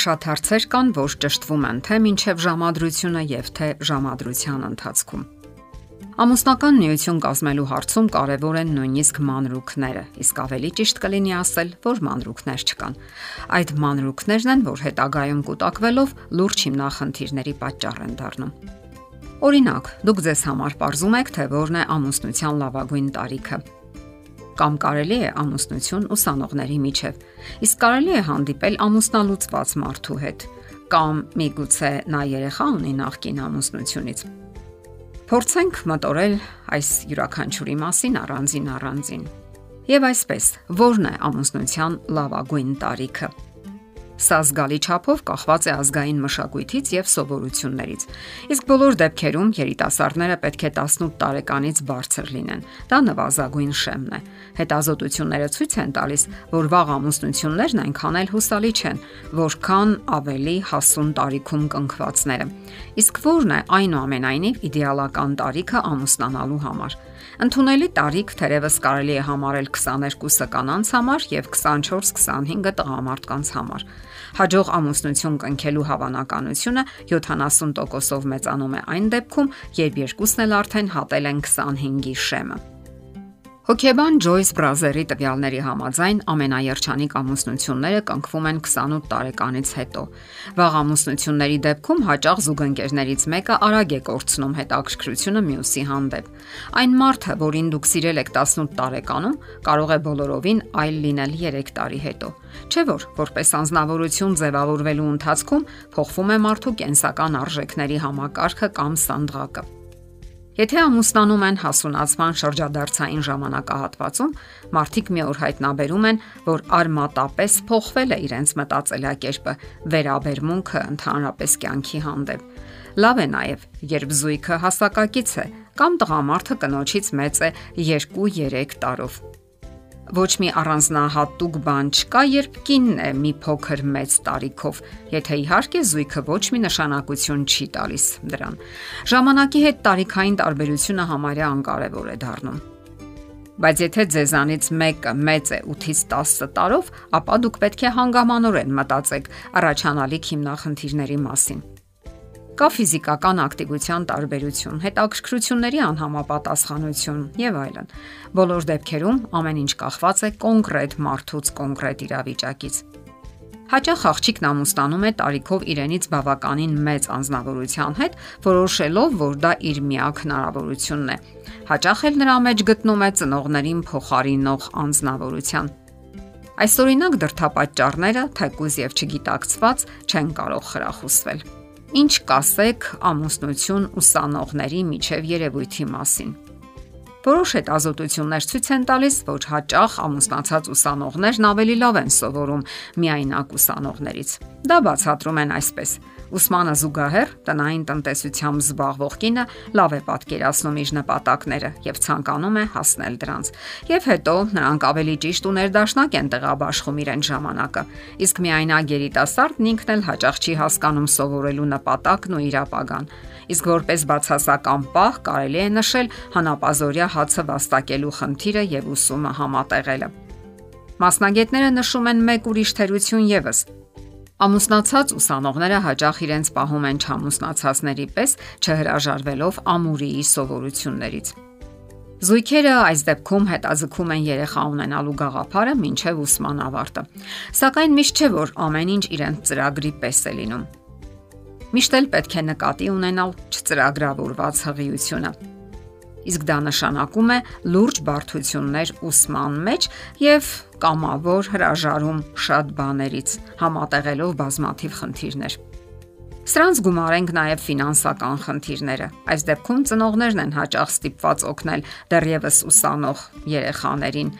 Շատ հարցեր կան, որ ճշտվում են թե մինչև ժամադրությունը եւ թե ժամադրության ընթացքում։ Ամուսնական նյութություն կազմելու հարցում կարևոր են նույնիսկ մանրուքները, իսկ ավելի ճիշտ կլինի ասել, որ մանրուքներ չկան։ Այդ մանրուքներն են, որ հետագայում կուտակվելով լուրջ հիմնախնդիրների պատճառ են դառնում։ Օրինակ, դուք ձեզ համար ողջում եք, թե որն է ամուսնության լավագույն տարիքը կամ կարելի է ամուսնություն ուսանողների միջև։ Իսկ կարելի է հանդիպել ամուսնալուծված մարդու հետ կամ միգուցե նա երեխա ունի նախկին ամուսնությունից։ Փորձենք մտորել այս յուրաքանչյուրի մասին առանձին առանձին։ Եվ այսպես, ո՞րն է ամուսնության լավագույն տարիքը։ Սա զգալի չափով կախված է ազգային մշակույթից եւ սովորություններից։ Իսկ բոլոր դեպքերում երիտասարդները պետք է 18 տարեկանից բարձր լինեն։ Դա նվազագույն շեմն է։ Հետազոտությունները ցույց են տալիս, որ վաղ ամուսնություններն այնքան էլ հուսալի չեն, որքան ավելի հասուն տարիքում կնքվածները։ Իսկ ո՞րն է այնուամենայնիվ իդեալական տարիքը ամուսնանալու համար։ Ընթունելի տարիք թերևս կարելի է համարել 22-ը կանանց համար եւ 24-25-ը տղամարդկանց համար։ Հաջող ամուսնություն կնքելու հավանականությունը 70%-ով մեծանում է այն դեպքում, երբ երկուսն էլ արդեն հատել են 25-ի շեմը։ Հոկեբան Ջոյս Բրազերի տվյալների համաձայն ամենաերջանիկ ամուսնությունները կնքվում են 28 տարեկանից հետո։ Վաղ ամուսնությունների դեպքում հաճախ զուգընկերներից մեկը արագ է կորցնում հետաքրքրությունը մյուսի հանդեպ։ Այն մարդը, որին դուք սիրել եք 18 տարեկանում, կարող է բոլորովին այլ լինել 3 տարի հետո։ Չէ՞ որ, որպես անznավորություն ձևավորվելու ընթացքում փոխվում է մարդու կենսական արժեքների համակարգը կամ սանդղակը։ Եթե ամուսնանում են հասունացման շրջադարձային ժամանակահատվածում, մարդիկ մի օր հայտնաբերում են, որ արմատապես փոխվել է իրենց մտածելակերպը, վերաբերմունքը ընդհանրապես կյանքի հանդեպ։ Լավ է նաև, երբ զույգը հասակակից է կամ տղամարդը կնոջից մեծ է 2-3 տարով ոչ մի առանձնահատուկ բան չկա, երբ կինն է մի փոքր մեծ տարիքով, եթե իհարկե զույգը ոչ մի նշանակություն չի տալիս դրան։ Ժամանակի հետ տարիքային տարբերությունը համարյա անկարևոր է դառնում։ Բայց եթե ձեզանից մեկը մեծ է 8-ից 10 տարով, ապա դուք պետք է հանգամանորեն մտածեք առաջանալիք հիմնախնդիրների մասին կա ֆիզիկական ակտիվության տարբերություն, հետաքրքրությունների անհամապատասխանություն եւ այլն։ Բոլոր դեպքերում ամեն ինչ կախված է կոնկրետ մարդուց կոնկրետ իրավիճակից։ Հաճախ աղջիկն ամուսնանում է տարիքով իրենից բավականին մեծ անznավորության հետ, որոշելով, որ դա իր միակ հնարավորությունն է։ Հաճախ էլ նրա մեջ գտնում է ծնողներին փոխարինող անznավորության։ Այսօրինակ դրթապաճառները, թեկուզ եւ չգիտակցված չեն կարող խրախուսվել։ Ինչ կասեք ամուսնություն ուսանողների միջև երևույթի մասին։ Որոշ հետազոտություններ ցույց են տալիս, որ հաճախ ամուսնացած ուսանողներն ավելի լավ են սովորում միայնակ ուսանողներից։ Դա բացատրում են այսպես. Ուսմանը զուգահեռ տնային տնտեսությամբ զբաղվող կինը լավ է պատկերացնում իր նպատակները եւ ցանկանում է հասնել դրանց։ Եվ հետո նրանք ավելի ճիշտ ու ներդաշնակ են տեղաբաշխում իրեն ժամանակը։ Իսկ միայնակ երիտասարդն ինքն էլ հաճախ չի հասկանում սովորելու նպատակն ու իր ապագան։ Իսկ որպես բացասական պահ կարելի է նշել հանապազորյա հացը վաստակելու խնդիրը եւ ուսումը համատեղելը։ Մասնագետները նշում են մեկ ուրիշ թերություն եւս, Ամուսնացած ուսանողները հաճախ իրենց պահում են չամուսնացածների պես, չհրաժարվելով ամուրիի սովորություններից։ Զույգերը այս դեպքում հետաձգում են երեխա ունենալու գաղափարը մինչև ուսման ավարտը։ Սակայն միշտ չէ որ ամեն ինչ իրենց ծրագրի պես է լինում։ Միշտ էլ պետք է նկատի ունենալ չծրագրավորված հղիությունը իսկ դա նշանակում է լուրջ բարդություններ ուսման մեջ եւ կամավոր հրաժարում շատ բաներից, համատեղելով բազմաթիվ խնդիրներ։ Սրանց գումարենք նաև ֆինանսական խնդիրները։ Այս դեպքում ծնողներն են հաճախ ստիպված օգնել դեռևս ուսանող երեխաներին,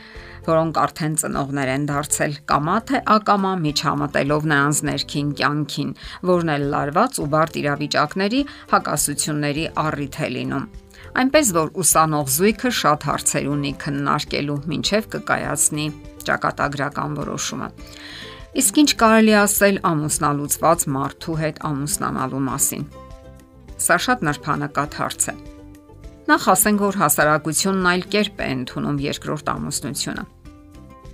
որոնք արդեն ծնողներ են դարձել, կամա թե ակամա միջամտելով նրանց ներքին կյանքին, որն էլ լարված ու բարդ իրավիճակների հակասությունների առիթ է լինում այնպես որ ուսանող զույգը շատ հարցեր ունի քննարկելու, ինչև կկայացնի ճակատագրական որոշումը։ Իսկ ինչ կարելի ասել ամուսնալուծված մարդու հետ ամուսնանալու մասին։ Սա շատ նրբանակատ հարց է։ Նախ ասենք, որ հասարակությունն այլ կերպ է ընդունում երկրորդ ամուսնությունը։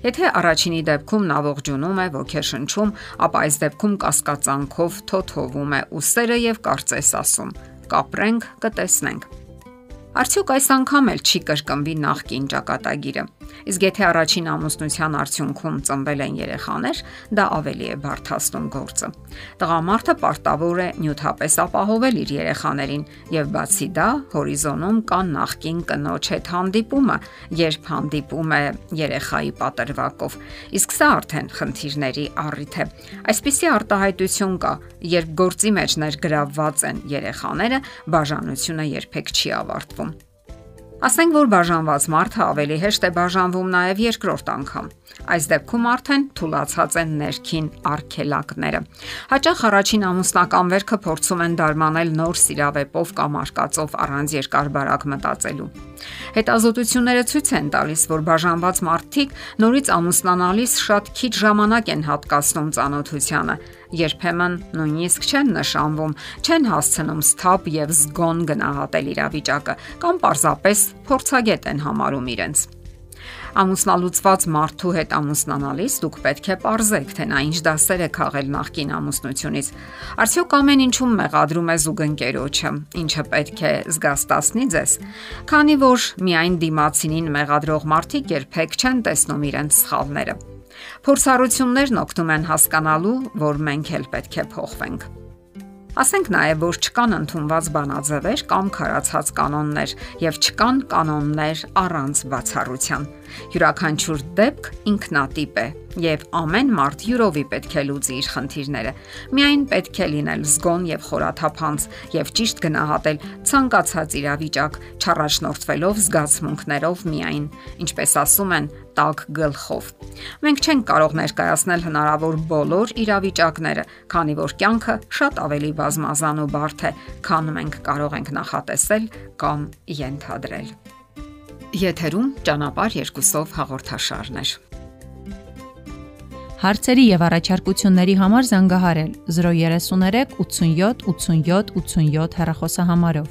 Եթե առաջինի դեպքում նա ողջունում է, ոգեշնչում, ապա այս դեպքում կասկածանքով թոթովում է ուսերը եւ կարծես ասում. կապրենք, կտեսնենք։ Արդյոք այս անգամ էլ չի կրկնվի նախկին ճակատագիրը։ Իսկ եթե առաջին ամուսնության արդյունքում ծնվել են երեխաներ, դա ավելի է բարթացնում գործը։ Տղամարդը պարտավոր է նյութապես ապահովել իր երեխաներին, եւ բացի դա, հորիզոնում կա նախկին կնոջ հետ հանդիպումը, երբ հանդիպում է երեխայի պատրվակով։ Իսկ սա արդեն խնդիրների առիթ է։ Այսպիսի արտահայտություն կա, երբ գործի մեջ ներգրավված են երեխաները, բաժանությունը երբեք չի ավարտվում։ Ասենք որ բաժանված մարդը ավելի հեշտ է բաժանվում նաև երկրորդ անգամ։ Այս դեպքում արդեն թուլացած են ներքին արքելակները։ Հաճախ առաջին ամուսնական վերքը փորձում են դարմանել նոր սիրավեպով կամ արկածով առանց երկար բարակ մտածելու։ Հետազոտությունները ցույց են տալիս, որ բաժանված մարդիկ նորից ամուսնանալիս շատ քիչ ժամանակ են հատկացնում ծանոթությանը, երբեմն նույնիսկ չեն նշանվում, չեն հասցնում սթափ եւ զգոն գնահատել իրավիճակը կամ պարզապես փորձագետ են համարում իրենց ամուսնալուծված մարդու հետ ամուսնանալիս դուք պետք է parzեք, թե նա ինչ դասեր է քաղել նախկին ամուսնությունից։ Արդյոք ամեն ինչում մեղադրում է զուգընկերոջը, ինչը պետք է զգաստացնի ձեզ, քանի որ միայն դիմացինին մեղադրող մարդիկ երբեք չեն տեսնում իրենց սխալները։ Փորձառություններն օգնում են հասկանալու, որ մենք էլ պետք է փոխվենք։ Ասենք նաև, որ չկան ընդունված բանաձևեր կամ քարացած կանոններ եւ չկան կանոններ առանց բացառության։ Յուրաքանչյուր դեպք ինքնատիպ է եւ ամեն մարդ յուրովի պետք է լուծի իր խնդիրները։ Միայն պետք է լինել զգոն եւ խորաթափանց եւ ճիշտ գնահատել ցանկացած իրավիճակ, չառաջնորդվելով զգացմունքներով միայն, ինչպես ասում են, տակ գլխով։ Մենք չենք կարող ներկայացնել հնարավոր բոլոր իրավիճակները, քանի որ կյանքը շատ ավելի բազմազան ու բարդ է, քան մենք կարող ենք նախատեսել կամ ենթադրել։ Եթերում ճանապարհ երկուսով հաղորդաշարներ։ Հարցերի եւ առաջարկությունների համար զանգահարել 033 87 87 87 հեռախոսահամարով։